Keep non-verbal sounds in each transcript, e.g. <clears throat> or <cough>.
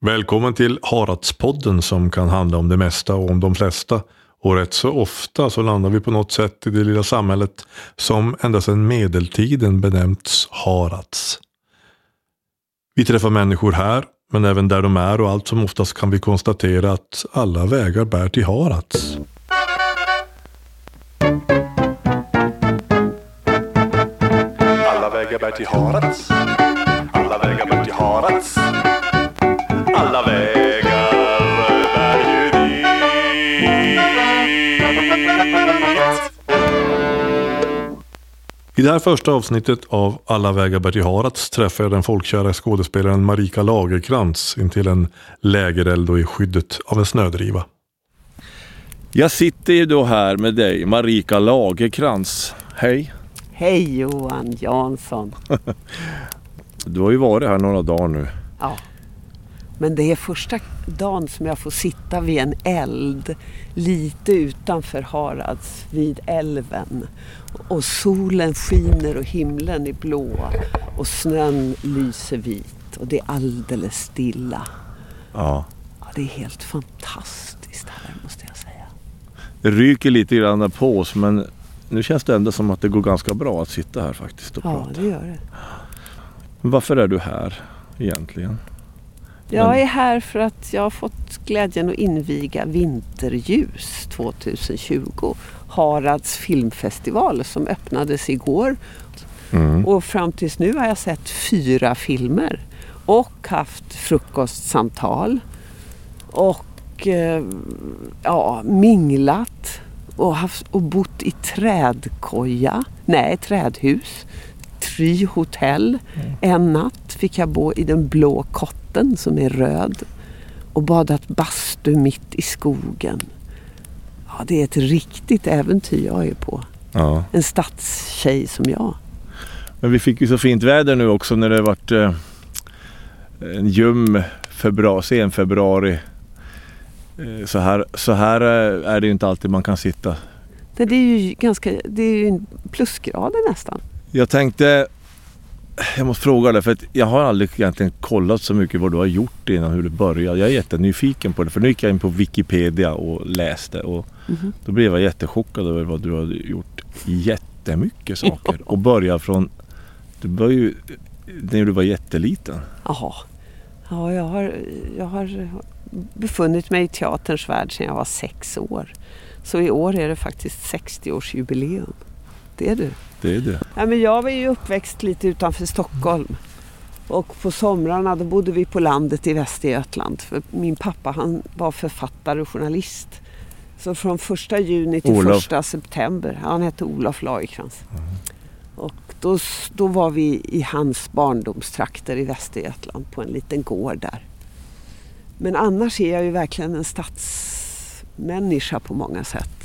Välkommen till Haradspodden som kan handla om det mesta och om de flesta. Och rätt så ofta så landar vi på något sätt i det lilla samhället som ända sedan medeltiden benämnts Harads. Vi träffar människor här, men även där de är och allt som oftast kan vi konstatera att alla vägar bär till Harats. Alla vägar bär till Harads. I det här första avsnittet av Alla vägar bär till Harads träffar jag den folkkära skådespelaren Marika Lagerkrans intill en lägereld och i skyddet av en snödriva. Jag sitter ju då här med dig, Marika Lagerkrans. Hej! Hej Johan Jansson. <laughs> Du har ju varit här några dagar nu. Ja. Men det är första dagen som jag får sitta vid en eld lite utanför Harads vid älven. Och solen skiner och himlen är blå och snön lyser vit och det är alldeles stilla. Ja. Ja, det är helt fantastiskt här måste jag säga. Det ryker lite grann på oss men nu känns det ändå som att det går ganska bra att sitta här faktiskt och Ja, prata. det gör det. Varför är du här egentligen? Jag är här för att jag har fått glädjen att inviga Vinterljus 2020. Harads filmfestival som öppnades igår. Mm. Och fram tills nu har jag sett fyra filmer. Och haft frukostsamtal. Och eh, ja, minglat. Och, haft, och bott i trädkoja. Nej, trädhus. Tree hotell. En natt fick jag bo i den blå kotten som är röd. Och badat bastu mitt i skogen. Ja, det är ett riktigt äventyr jag är på. Ja. En stadstjej som jag. Men vi fick ju så fint väder nu också när det varit eh, en ljum februari, sen februari. Eh, så, här, så här eh, är det ju inte alltid man kan sitta. Det är ju ganska, det är ju plusgrader nästan. Jag tänkte, jag måste fråga dig för att jag har aldrig egentligen kollat så mycket vad du har gjort innan hur det började. Jag är jättenyfiken på det för nu gick jag in på Wikipedia och läste och Mhm. då blev jag jättechockad över vad du har gjort jättemycket saker och börja från, du började ju när du var jätteliten. Jaha. Ja, jag har, jag har befunnit mig i teaterns värld sedan jag var sex år. Så i år är det faktiskt 60-årsjubileum. Det är du. Det är det. Ja, men jag var ju uppväxt lite utanför Stockholm. Och på somrarna då bodde vi på landet i Västergötland. För min pappa han var författare och journalist. Så från första juni till Olof. första september. Han hette Olof Lagerkrans. Och då, då var vi i hans barndomstrakter i Västergötland på en liten gård där. Men annars är jag ju verkligen en stadsmänniska på många sätt.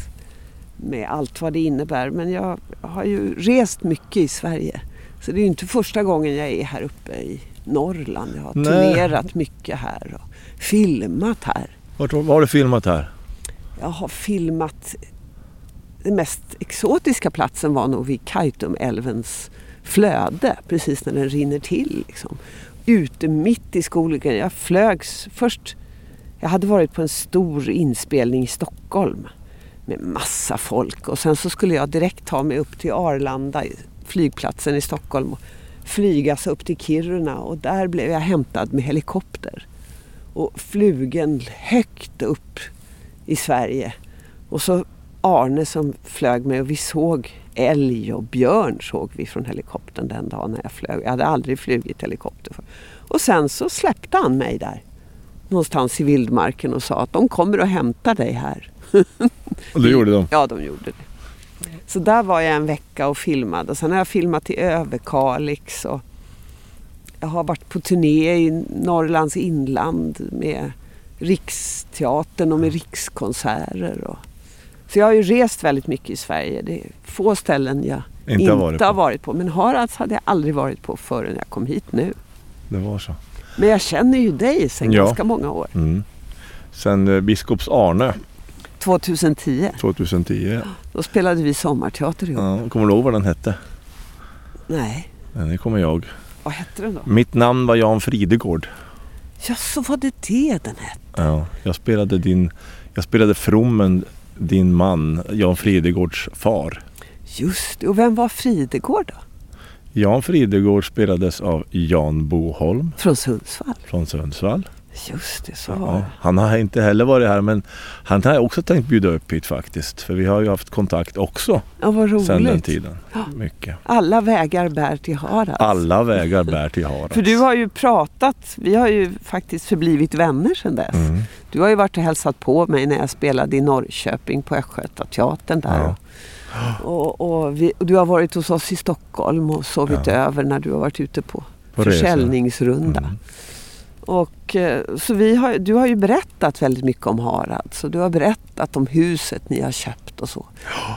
Med allt vad det innebär. Men jag har ju rest mycket i Sverige. Så det är ju inte första gången jag är här uppe i Norrland. Jag har Nej. turnerat mycket här och filmat här. Vart, vad har du filmat här? Jag har filmat... Den mest exotiska platsen var nog vid Kaitumälvens flöde, precis när den rinner till. Liksom. Ute mitt i skogen. Jag flögs först... Jag hade varit på en stor inspelning i Stockholm med massa folk och sen så skulle jag direkt ta mig upp till Arlanda, flygplatsen i Stockholm och flygas upp till Kiruna och där blev jag hämtad med helikopter och flugen högt upp i Sverige. Och så Arne som flög mig och vi såg älg och björn såg vi från helikoptern den dagen när jag flög. Jag hade aldrig flugit helikopter. förr. Och sen så släppte han mig där någonstans i vildmarken och sa att de kommer och hämtar dig här. <laughs> Och det gjorde de. Ja, de gjorde det. Så där var jag en vecka och filmade. Och sen har jag filmat i Överkalix och jag har varit på turné i Norrlands inland med Riksteatern och med rikskonserter. Och... Så jag har ju rest väldigt mycket i Sverige. Det är få ställen jag Inte har varit på. har varit på. Men Harads hade jag aldrig varit på förrän jag kom hit nu. Det var så. Men jag känner ju dig sedan Ja. ganska många år. Mm. Sen eh, Biskops Arne 2010, 2010. då spelade vi sommarteater ihop. Ja, kommer du ihåg vad den hette? Nej, Nej, det kommer jag. vad hette den då? Mitt namn var Jan Fridegård. Ja, så var det det den hette. Ja, jag spelade din, jag spelade Frommen, din man, Jan Fridegårds far. Just det. Och vem var Fridegård då? Jan Fridegård spelades av Jan Boholm Från Sundsvall? från Sundsvall. Just det, så var Ja, han har inte heller varit här men han har jag också tänkt bjuda upp hit faktiskt. För vi har ju haft kontakt också Ja, vad sedan den roligt. tiden. Ja. Mycket. Alla vägar bär till Harads. Alla vägar bär till Harads. För du har ju pratat, vi har ju faktiskt förblivit vänner sedan dess. Mm. Du har ju varit och hälsat på mig när jag spelade i Norrköping på Östgötateatern där. Ja. Och, och, vi, och du har varit hos oss i Stockholm och sovit Ja. över när du har varit ute på, På försäljningsrunda. Mm. Och, eh, så vi har, du har ju berättat väldigt mycket om Harald. Så du har berättat om huset ni har köpt och så.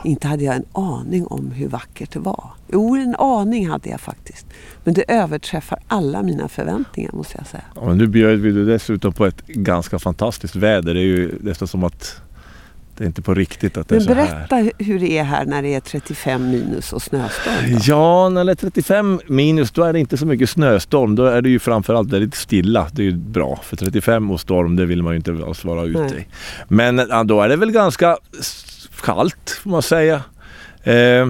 Inte hade jag en aning om hur vackert det var. Jo, en aning hade jag faktiskt. Men det överträffar alla mina förväntningar måste jag säga. Ja, men nu bjöd vi dessutom på ett ganska fantastiskt väder. Det är ju nästan som att det är inte på riktigt att det Men är så här. berätta hur det är här när det är 35 minus och snöstorm. då. Ja, när det är 35 minus då är det inte så mycket snöstorm. Då är det ju framförallt väldigt stilla. Det är ju bra. För 35 och storm, det vill man ju inte alls vara ute Nej. i. Men då är det väl ganska kallt får man säga. Eh,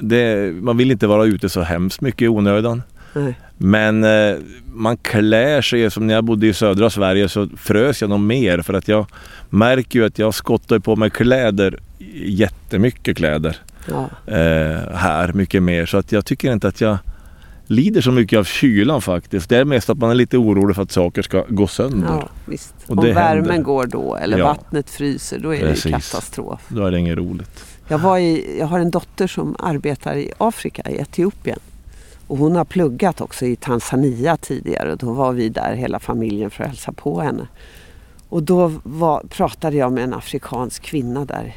det, man vill inte vara ute så hemskt mycket i onödan. Nej. Men eh, man klär sig, som när jag bodde i södra Sverige så frös jag nog mer för att jag märker ju att jag skottar på mig kläder, jättemycket kläder Ja. eh, här, mycket mer. Så att jag tycker inte att jag lider så mycket av kylan faktiskt. Det är mest att man är lite orolig för att saker ska gå sönder. Ja, visst. Och Om det värmen händer. går då eller Ja. vattnet fryser då är det Precis. ju katastrof. Då är det inget roligt. Jag, var i, jag har en dotter som arbetar i Afrika, i Etiopien. Och hon har pluggat också i Tanzania tidigare. Då var vi där hela familjen för att hälsa på henne. Och då var, pratade jag med en afrikansk kvinna där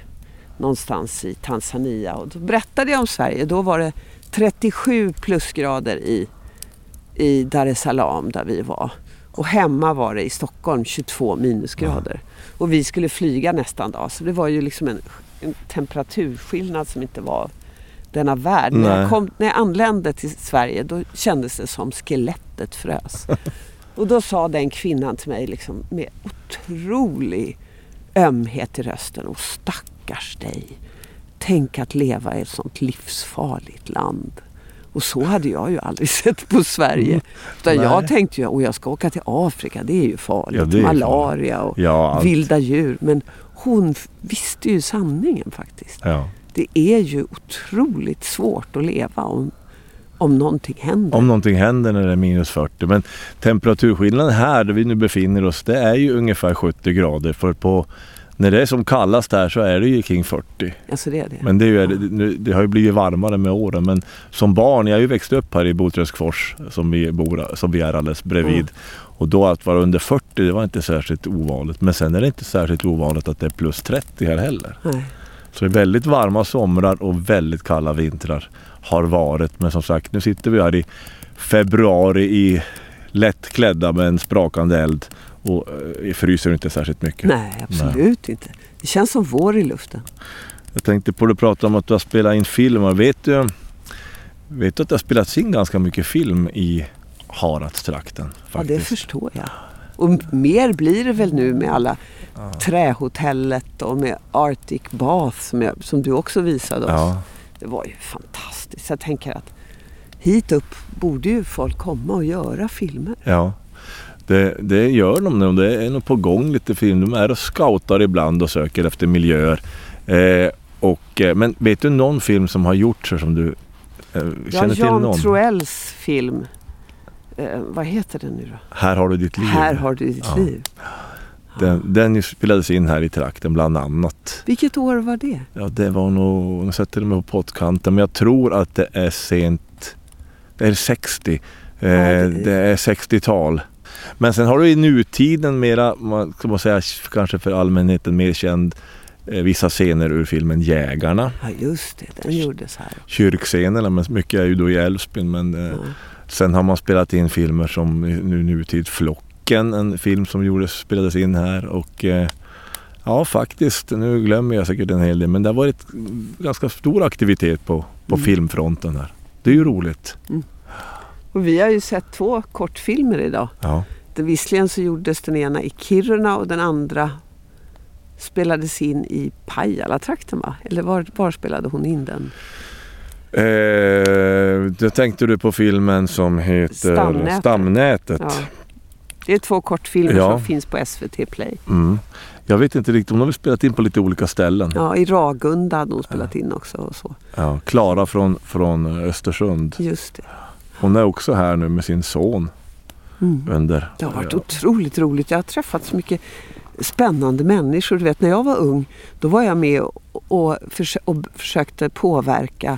någonstans i Tanzania. Och då berättade jag om Sverige. Då var det 37 plusgrader i, i Dar es Salaam där vi var. Och hemma var det i Stockholm 22 minusgrader. Och vi skulle flyga nästan dag. Så det var ju liksom en, en temperaturskillnad som inte var denna värld. När Nej. jag, kom, när jag anlände till Sverige då kändes det som skelettet frös. <laughs> Och då sa den kvinnan till mig liksom, med otrolig ömhet i rösten. Och stackars dig. Tänk att leva i ett sånt livsfarligt land. Och så hade jag ju aldrig <laughs> sett på Sverige. Utan jag tänkte ju, och jag ska åka till Afrika, det är ju farligt. Ja, är. Malaria och Ja, vilda djur. Men hon visste ju sanningen faktiskt. Ja. Det är ju otroligt svårt att leva om, om någonting händer. Om någonting händer när det är minus 40. Men temperaturskillnaden här där vi nu befinner oss det är ju ungefär 70 grader. För på, när det är som kallast här så är det ju kring 40. Alltså det är det. Men det, är ju, det, det har ju blivit varmare med åren. Men som barn, jag har ju växt upp här i Botröskfors som vi, bor, som vi är alldeles bredvid. Mm. Och då att vara under 40 det var inte särskilt ovanligt. Men sen är det inte särskilt ovanligt att det är plus 30 här heller. Nej. Så det är väldigt varma somrar och väldigt kalla vintrar har varit. Men som sagt, nu sitter vi här i februari i lättklädda med en sprakande eld. Och eh, fryser inte särskilt mycket. Nej, absolut inte. Det känns som vår i luften. Jag tänkte på att prata om att du har spelat in film. Och Vet du, vet du att det har spelats in ganska mycket film i Haradstrakten? Ja, det faktiskt? förstår jag. Och mer blir det väl nu med alla Trähotellet och med Arctic Bath som, jag, som du också visade oss. Ja, Det var ju fantastiskt. Jag tänker att hit upp borde ju folk komma och göra filmer. ja. Det, det gör de nu. Det är nog på gång lite film. De är och scoutar ibland och söker efter miljöer. Eh, och, eh, men vet du någon film som har gjorts som du eh, Ja, känner till Jan någon? Troells film. Eh, vad heter den nu då? Här har du ditt liv. Här har du ditt Ja. liv. Den, den spelades in här i trakten bland annat. Vilket år var det? Ja, det var nog, nu sätter de mig på pottkanten, men jag tror att det är sent, det är 60. Eh, det är- det är 60-tal. Men sen har du i nutiden mera, man ska man säga kanske för allmänheten mer känd, eh, vissa scener ur filmen Jägarna. Ja just det, den gjordes här. Kyrkscenerna, men mycket är ju då i Älvsbyn. Men Ja. sen har man spelat in filmer som nu nutid Flocken, en film som gjordes, spelades in här. Och eh, ja, faktiskt, nu glömmer jag säkert en hel del, men det har varit ganska stor aktivitet på, på Mm. filmfronten här. Det är ju roligt. Och vi har ju sett två kortfilmer idag. Ja. Visserligen så gjordes den ena i Kiruna och den andra spelades in i Pajala-trakten va? Eller var, var spelade hon in den? Eh, då tänkte du på filmen som heter Stamnätet. Stamnätet. Ja. Det är två kortfilmer Ja. som finns på SVT Play. Mm. Jag vet inte riktigt om de har spelat in på lite olika ställen. Ja, i Ragunda hade hon spelat in också och så. Ja, Klara från, från Östersund. Just det. Hon är också här nu med sin son Mm. under. Det har varit otroligt roligt. Jag har träffat så mycket spännande människor. Du vet, när jag var ung då var jag med och, och, försö- och försökte påverka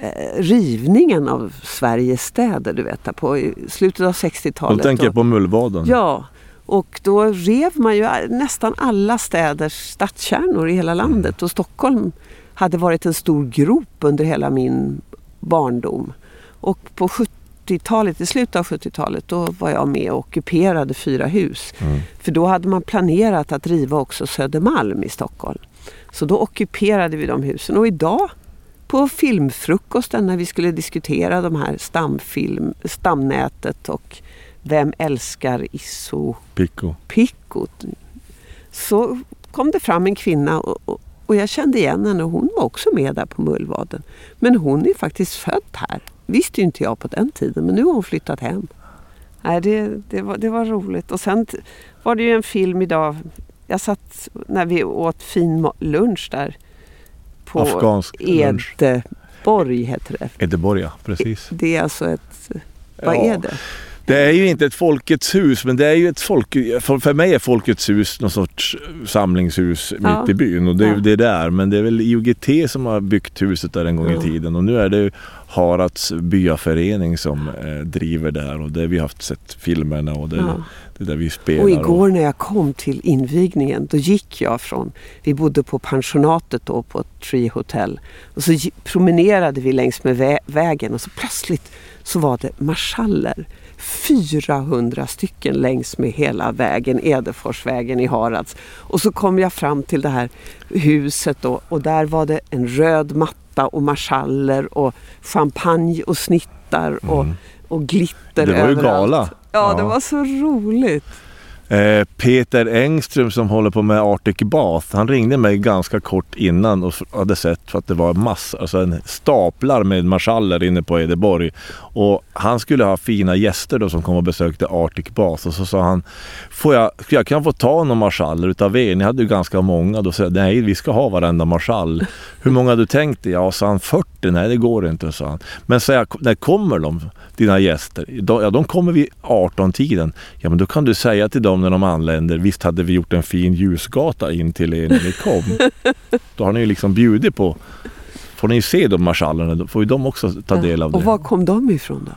eh, rivningen av Sveriges städer. Du vet, på slutet av 60-talet. Då tänker jag på Mullvaden. Ja, och då rev man ju nästan alla städers stadskärnor i hela landet. Och Stockholm hade varit en stor grop under hela min barndom. Och på 70-talet, i slutet av 70-talet, då var jag med och ockuperade fyra hus. Mm. För då hade man planerat att riva också Södermalm i Stockholm. Så då ockuperade vi de husen. Och idag på filmfrukosten när vi skulle diskutera de här stamfilm, stamnätet och Vem älskar Isso Pico. Pico? Så kom det fram en kvinna och, och, jag kände igen henne. Hon var också med där på Mullvaden. Men hon är faktiskt född här. visste ju inte jag på den tiden men nu har hon flyttat hem. Nej, det, det, var, det var roligt. Och sen var det ju en film idag. Jag satt när vi åt fin lunch där på Afghansk lunch. Edeborg heter det. Edeborg, ja. Precis. Det är alltså ett... Vad Ja. är det? Det är ju inte ett Folkets hus, men det är ju ett folk... För, mig är Folkets hus någon sorts samlingshus Ja. mitt i byn och det är ju Ja. det där. Men det är väl IOGT som har byggt huset där en gång i tiden och nu är det ju Harads byaförening som eh, driver där och det vi har haft sett filmerna och det, Ja. det är där vi spelar. Och igår när jag kom till invigningen då gick jag från, vi bodde på pensionatet då på Tree Hotel. Och så promenerade vi längs med vä- vägen och så plötsligt så var det marschaller. 400 stycken längs med hela vägen, Edeforsvägen i Harads. Och så kom jag fram till det här huset då, och där var det en röd matta och marschaller och champagne och snittar och, och glitter Mm. Det var ju överallt. gala. Ja, det Ja. var så roligt. Eh, Peter Engström som håller på med Arctic Bath, han ringde mig ganska kort innan och hade sett för att det var massor, alltså en staplar med marschaller inne på Edeborg. Och han skulle ha fina gäster då som kom och besökte Arctic Bath och så sa han, får jag, jag kan få ta några marschaller utav er? Ni hade ju ganska många. Då sa jag, nej vi ska ha varenda marschall. Hur många har du tänkt dig? Ja, sa han 40? Nej det går inte, sa han. Men jag, när kommer de, dina gäster? De, ja, de kommer vid 18-tiden. Ja, men då kan du säga till dem när de anländer, visst hade vi gjort en fin ljusgata in till er när ni kom. <laughs> då har ni ju liksom bjudit på, får ni ju se de marschallerna, då får ju de också ta del av Och det. var kom de ifrån då?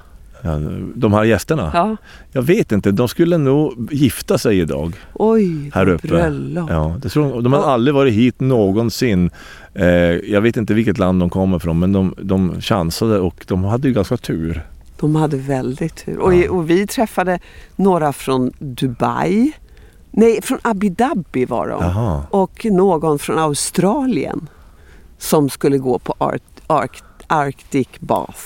Ja, de här gästerna? Ja. Jag vet inte, de skulle nog gifta sig idag Oj, här uppe. bröllop. Ja, det tror, de har Ja. aldrig varit hit någonsin. Eh, jag vet inte vilket land de kommer från men de, de chansade och de hade ju ganska tur. De hade väldigt tur. Och, Ja. och vi träffade några från Dubai. Nej, från Abu Dhabi var de. Jaha. Och någon från Australien som skulle gå på Art, Arc, Arctic Bath.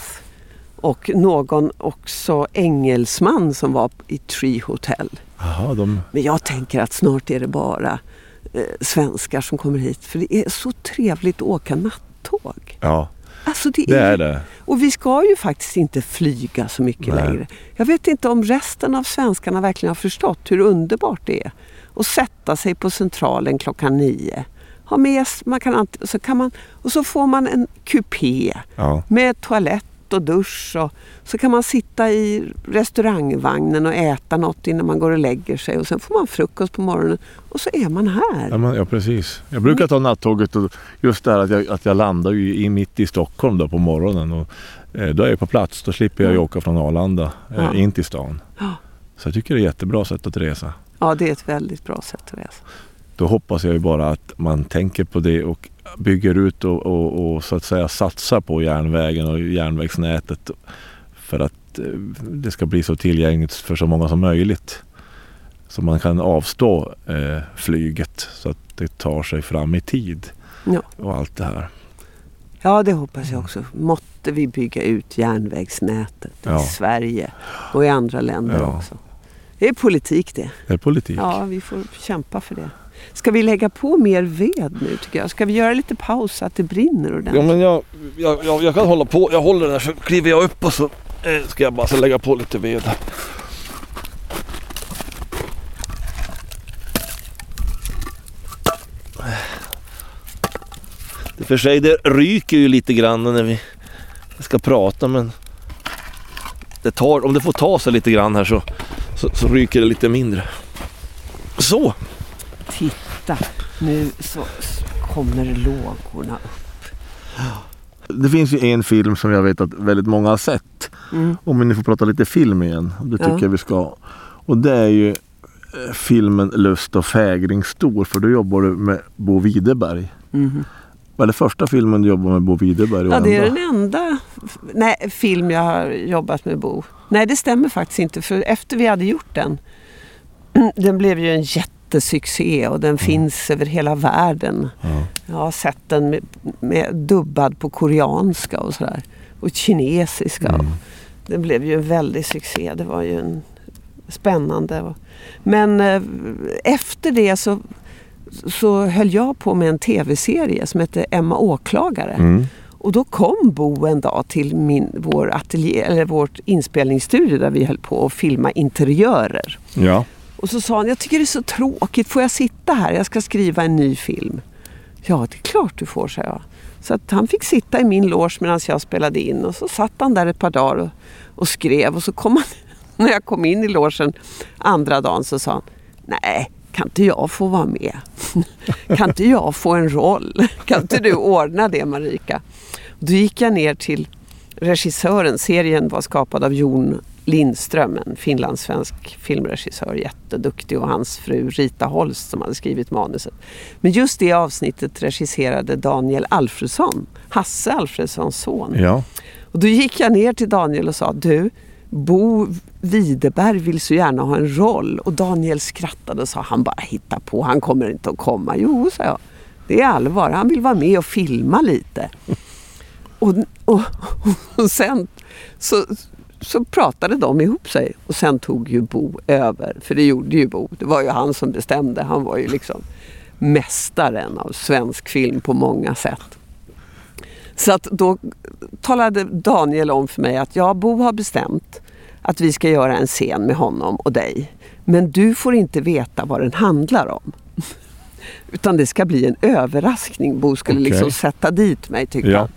Och någon också engelsman som var i Tree Hotel. Jaha, de, Men jag tänker att snart är det bara eh, svenskar som kommer hit. För det är så trevligt att åka nattåg. ja, Alltså det, det är det. Och vi ska ju faktiskt inte flyga så mycket Nej. längre. Jag vet inte om resten av svenskarna verkligen har förstått hur underbart det är. Att sätta sig på Centralen klockan nio. Ha med, man kan, så kan man, och så får man en kupé Ja. med toalett och dusch. Och, så kan man sitta i restaurangvagnen och äta något innan man går och lägger sig. Och sen får man frukost på morgonen och så är man här. Ja, men, ja, precis. Jag brukar ta nattåget och just det här att jag, att jag landar ju i, mitt i Stockholm då på morgonen. Och, eh, då är jag på plats. Då slipper jag ju åka från Arlanda eh, Ja. in till stan. Ja. Så jag tycker det är ett jättebra sätt att resa. Ja, det är ett väldigt bra sätt att resa. Då hoppas jag ju bara att man tänker på det och bygger ut och, och, och så att säga satsar på järnvägen och järnvägsnätet för att eh, det ska bli så tillgängligt för så många som möjligt. Så man kan avstå eh, flyget så att det tar sig fram i tid Ja. och allt det här. Ja, det hoppas jag också. Måtte vi bygga ut järnvägsnätet Ja. i Sverige och i andra länder Ja. också. Det är politik det. Det är politik. Ja, vi får kämpa för det. Ska vi lägga på mer ved nu tycker jag? Ska vi göra lite paus så att det brinner Ja, ordentligt? men jag, jag, jag, jag kan hålla på. Jag håller den här så kliver jag upp och så eh, ska jag bara så lägga på lite ved. Det för sig, det ryker ju lite grann när vi ska prata men det tar, om det får ta sig lite grann här så, så, så ryker det lite mindre. Så! Titta, nu så kommer lågorna upp. Det finns ju en film som jag vet att väldigt många har sett. Mm. Om vi nu får prata lite film igen. Det tycker Ja. jag vi ska. Och det är ju eh, filmen Lust och fägring stor. För då jobbar du med Bo Widerberg. Mhm. Var det första filmen du jobbade med Bo Widerberg? Ja, det är den enda nej, film jag har jobbat med Bo. Nej, det stämmer faktiskt inte. För efter vi hade gjort den, <clears throat> den blev ju en jättesuccé och den finns över hela världen. Ja. Jag har sett den med, med dubbad på koreanska och sådär. Och kinesiska. Mm. Den blev ju en väldig succé. Det var ju en spännande. Men eh, efter det så, så höll jag på med en tv-serie som hette Emma Åklagare. Mm. Och då kom Bo en dag till min, vår ateljé, eller vårt inspelningsstudio där vi höll på att filma interiörer. ja. Och så sa han, jag tycker det är så tråkigt, får jag sitta här? Jag ska skriva en ny film. Ja, det är klart du får, sa jag. Så att han fick sitta i min loge medan jag spelade in och så satt han där ett par dagar och, och skrev och så kom han, <laughs> när jag kom in i logen andra dagen så sa han, nej, kan inte jag få vara med? <laughs> Kan inte jag få en roll? <laughs> Kan inte du ordna det Marika? Då gick jag ner till regissören. Serien var skapad av Jon Lindström, en finlandssvensk filmregissör, jätteduktig och hans fru Rita Holst som hade skrivit manuset. Men just det avsnittet regisserade Daniel Alfredsson, Hasse Alfredsons son. ja. Och då gick jag ner till Daniel och sa, du, Bo Widerberg vill så gärna ha en roll. Och Daniel skrattade och sa, han bara hittar på, han kommer inte att komma. Jo, sa jag, det är allvar, han vill vara med och filma lite. <laughs> Och, och, och sen så, så pratade de ihop sig och sen tog ju Bo över. För det gjorde ju Bo, det var ju han som bestämde. Han var ju liksom mästaren av svensk film på många sätt. Så att då talade Daniel om för mig att ja, Bo har bestämt att vi ska göra en scen med honom och dig. Men du får inte veta vad den handlar om. Utan det ska bli en överraskning. Bo skulle Okej. liksom sätta dit mig tyckte Ja.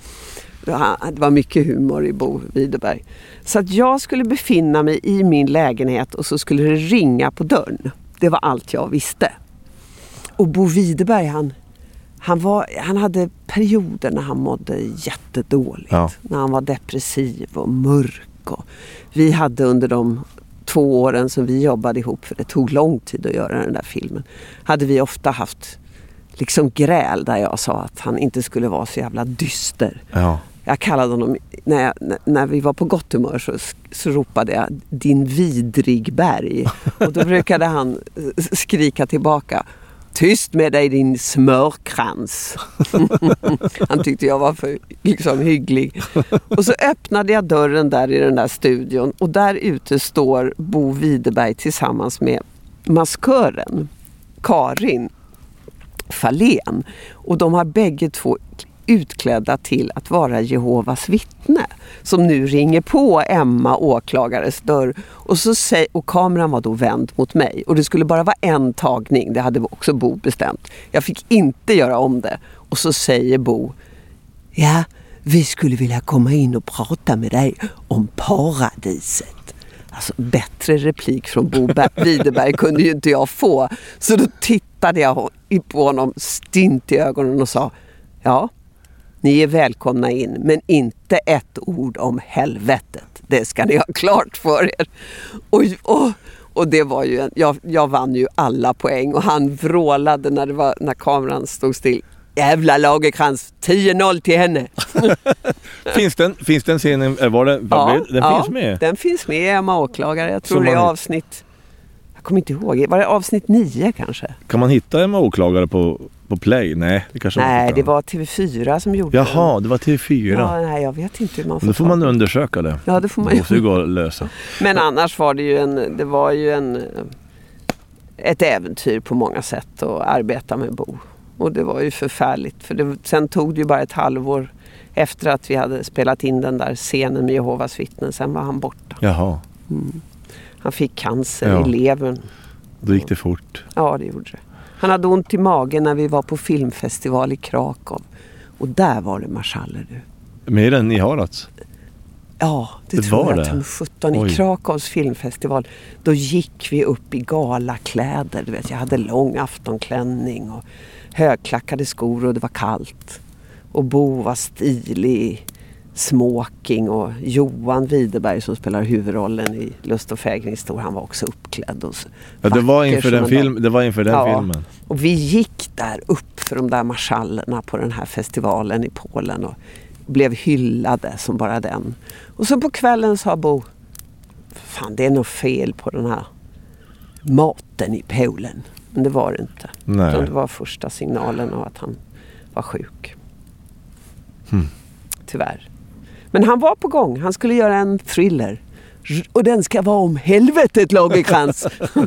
Det var mycket humor i Bo Widerberg. Så att jag skulle befinna mig i min lägenhet och så skulle det ringa på dörren. Det var allt jag visste. Och Bo Widerberg han, han, var, han hade perioder när han mådde jättedåligt. Ja. När han var depressiv och mörk. Och vi hade under de två åren som vi jobbade ihop, för det tog lång tid att göra den där filmen, hade vi ofta haft liksom gräl där jag sa att han inte skulle vara så jävla dyster. ja. Jag kallade honom, när, jag, när- vi var på gott humör så, så ropade jag din vidrig berg. <laughs> Och då brukade han skrika tillbaka Tyst med dig din smörkrans. <laughs> han tyckte jag var för liksom, hygglig. Och så öppnade jag dörren där i den där studion och där ute står Bo Widerberg tillsammans med maskören Karin Fahlén. Och de har bägge två utklädda till att vara Jehovas vittne. Som nu ringer på Emma åklagares dörr. Och, så säg, och kameran var då vänd mot mig. Och det skulle bara vara en tagning, det hade också Bo bestämt. Jag fick inte göra om det. Och så säger Bo, ja, vi skulle vilja komma in och prata med dig om paradiset. Alltså bättre replik från Bo Ber- <laughs> Widerberg kunde ju inte jag få. Så då tittade jag på honom stint i ögonen och sa Ja, ni är välkomna in men inte ett ord om helvetet. Det ska ni ha klart för er. Och, och, och det var ju en, jag, jag vann ju alla poäng och han vrålade när, det var, när kameran stod still. Jävla Lagerkrans, 10-0 till henne. <laughs> Finns, den, finns den scenen, eh, var det, var det, den finns med? Den finns med, Emma Åklagare. Jag tror Som det är man- avsnitt... Jag kommer inte ihåg. Var det avsnitt nio kanske? Kan man hitta Emma Åklagare på, På Play? Nej, det kanske Nej, var det var TV4 som gjorde Jaha, det var TV4. Ja, nej, jag vet inte hur man får Då får man det. undersöka det. Ja, det får man Det måste ju ju. gå att lösa. Men annars var det ju en, det var ju en, ett äventyr på många sätt att arbeta med Bo. Och det var ju förfärligt. För det, sen tog det ju bara ett halvår efter att vi hade spelat in den där scenen med Jehovas vittnen. Sen var han borta. Jaha, Han fick cancer Ja. i levern. då gick det fort. Ja, det gjorde det. Han hade ont i magen när vi var på filmfestival i Krakow. Och där var det marschaller du. Mer än i Harads? Ja, det, Det tror var jag. det? Som 17 Oj. i Krakows filmfestival. Då gick vi upp i galakläder. Du vet, jag hade lång aftonklänning och högklackade skor och det var kallt. Och Bo var stilig smoking och Johan Widerberg som spelar huvudrollen i Lust och fägringstor, han var också uppklädd. Och Ja, det var inför den, en film, det var inför den Ja. filmen. och vi gick där upp för de där marschallerna på den här festivalen i Polen och blev hyllade som bara den. Och så på kvällen sa Bo, fan det är något fel på den här maten i Polen. Men det var det inte. Nej. Utan det var första signalen av att han var sjuk. Hmm. Tyvärr. Men han var på gång. Han skulle göra en thriller. Och den ska vara om helvetet Lagercrantz. <laughs>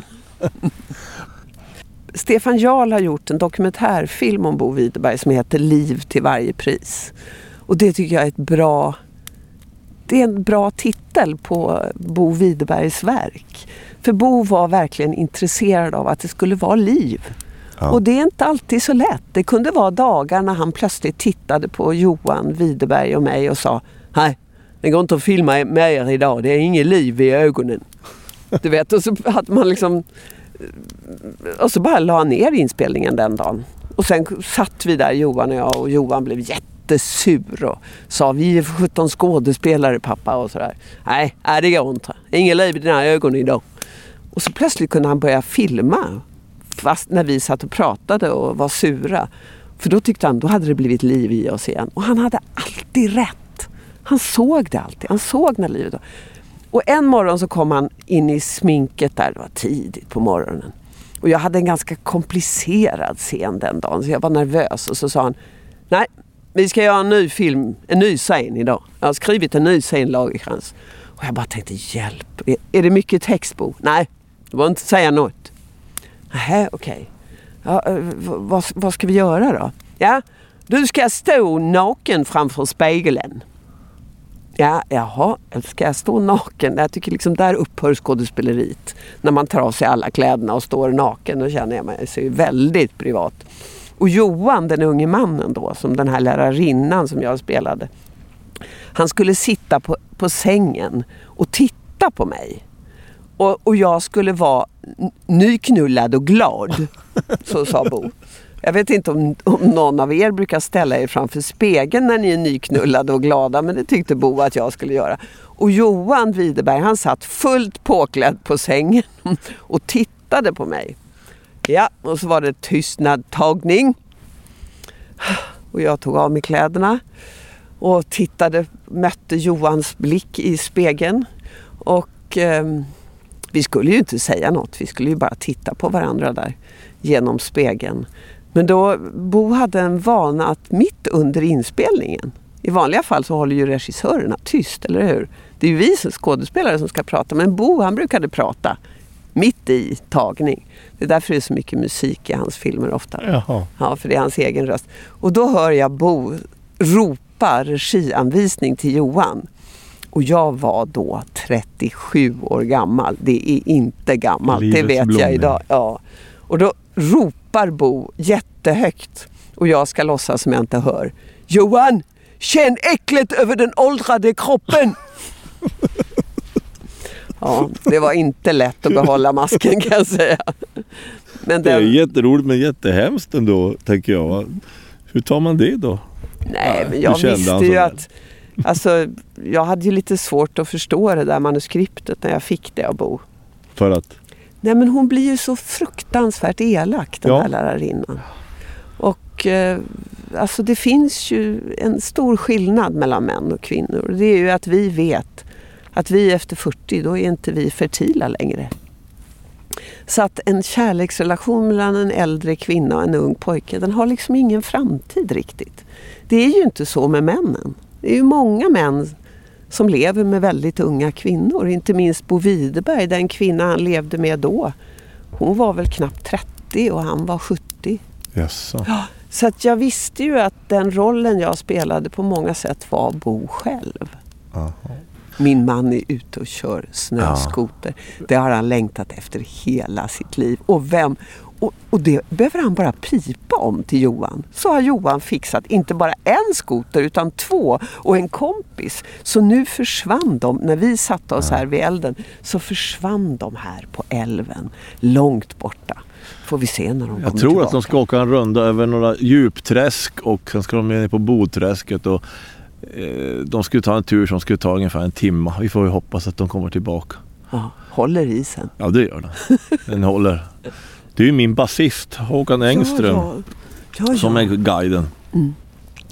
Stefan Jarl har gjort en dokumentärfilm om Bo Widerberg som heter Liv till varje pris. Och det tycker jag är ett bra det är en bra titel på Bo Widerbergs verk. För Bo var verkligen intresserad av att det skulle vara liv. Ja. Och det är inte alltid så lätt. Det kunde vara dagar när han plötsligt tittade på Johan Widerberg och mig och sa Nej, det går inte att filma med er idag. Det är inget liv i ögonen. Du vet, och så hade man liksom... Och så bara la han ner inspelningen den dagen. Och sen satt vi där, Johan och jag, och Johan blev jättesur och sa vi är för 17 skådespelare pappa och sådär. Nej, nej, det går inte. Inget liv i dina ögon idag. Och så plötsligt kunde han börja filma. Fast när vi satt och pratade och var sura. För då tyckte han, då hade det blivit liv i oss igen. Och han hade alltid rätt. Han såg det alltid. Han såg när livet var. Och en morgon så kom han in i sminket där, det var tidigt på morgonen. Och jag hade en ganska komplicerad scen den dagen så jag var nervös och så sa han Nej, vi ska göra en ny film, en ny scen idag. Jag har skrivit en ny scen Lagercrantz. Och jag bara tänkte hjälp, är, det mycket text Bo? Nej, du behöver inte säga något. Nähä, okej. Ja, eh, vad, vad ska vi göra då? Ja, du ska stå naken framför spegeln. Ja, jaha, ska jag stå naken? Jag tycker liksom där upphör skådespeleriet. När man tar av sig alla kläderna och står naken, då känner jag mig så väldigt privat. Och Johan, den unge mannen då, som den här lärarinnan som jag spelade. Han skulle sitta på, på sängen och titta på mig. Och, och jag skulle vara nyknullad och glad. Så sa Bo. Jag vet inte om, om någon av er brukar ställa er framför spegeln när ni är nyknullade och glada, men det tyckte Bo att jag skulle göra. Och Johan Widerberg, han satt fullt påklädd på sängen <laughs> och tittade på mig. Ja, och så var det tystnadtagning. Och jag tog av mig kläderna och tittade, mötte Johans blick i spegeln. Och eh, vi skulle ju inte säga något, vi skulle ju bara titta på varandra där genom spegeln. Men då, Bo hade en vana att mitt under inspelningen, i vanliga fall så håller ju regissörerna tyst, eller hur? Det är ju vi som skådespelare som ska prata, men Bo han brukade prata mitt i tagning. Det är därför det är så mycket musik i hans filmer ofta. Jaha. Ja, för det är hans egen röst. Och då hör jag Bo ropa regianvisning till Johan. Och jag var då 37 år gammal. Det är inte gammalt, det Livets vet jag blomning. idag. Ja. Och då ropar Bo jättehögt och jag ska låtsas som jag inte hör. Johan, känn äcklet över den åldrade kroppen! <laughs> Ja, det var inte lätt att behålla masken kan jag säga. Men Det är den, jätteroligt men jättehemskt ändå, tänker jag. Hur tar man det då? Nej, men jag visste ju att... Alltså, jag hade ju lite svårt att förstå det där manuskriptet när jag fick det av Bo. För att? Nej, men hon blir ju så fruktansvärt elak, den Ja. här lärarinnan. Och eh, alltså det finns ju en stor skillnad mellan män och kvinnor. Det är ju att vi vet att vi efter 40, då är inte vi fertila längre. Så att en kärleksrelation mellan en äldre kvinna och en ung pojke, den har liksom ingen framtid riktigt. Det är ju inte så med männen. Det är ju många män som lever med väldigt unga kvinnor. Inte minst Bo Widerberg, den kvinna han levde med då. Hon var väl knappt 30 och han var 70. Jaså. Ja, så att jag visste ju att den rollen jag spelade på många sätt var Bo själv. Aha. Min man är ute och kör snöskoter. Det har han längtat efter hela sitt liv. Och, vem, och, och det behöver han bara pipa om till Johan. Så har Johan fixat inte bara en skoter utan två och en kompis. Så nu försvann de, när vi satte oss här vid elden, så försvann de här på älven, långt borta. Får vi se när de Jag kommer tror tillbaka. att de ska åka en runda över några djupträsk och sen ska de ner på Bodträsket. Och, eh, de skulle ta en tur som skulle ta ungefär en timme. Vi får ju hoppas att de kommer tillbaka. Ja, håller isen. Ja det gör den. Den håller. Det är ju min basist Håkan Engström Ja, ja. Ja, som är guiden. Mm.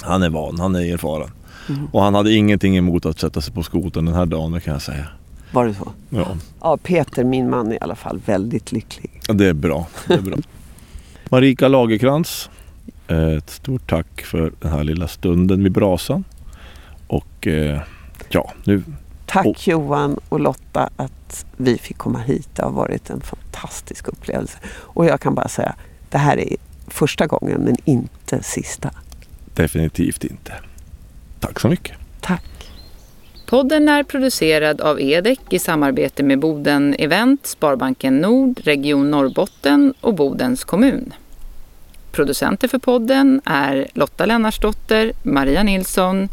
Han är van, han är erfaren. Och han hade ingenting emot att sätta sig på skotern den här dagen det kan jag säga. Var det så? Ja, Ja, Peter, min man, är i alla fall väldigt lycklig. det är bra. Det är bra. <laughs> Marika Lagerkrans, ett stort tack för den här lilla stunden vid brasan. Och eh, ja, nu Tack Och- Johan och Lotta att vi fick komma hit. Det har varit en fantastisk upplevelse. Och jag kan bara säga, det här är första gången men inte sista. definitivt inte. Tack så mycket. Tack. Podden är producerad av Edek i samarbete med Boden Event, Sparbanken Nord, Region Norrbotten och Bodens kommun. Producenter för podden är Lotta Lennarsdotter, Maria Nilsson,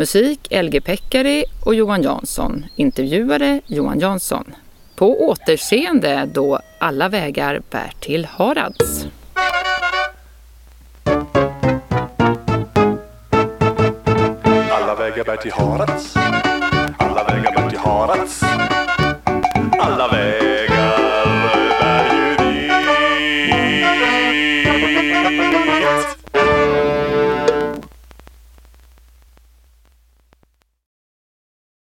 musik LG Pekkari och Johan Jansson, intervjuare Johan Jansson. På återseende då alla vägar bär till Harads. Alla vägar bär till Harads. Alla vägar bär till Harads. Alla vägar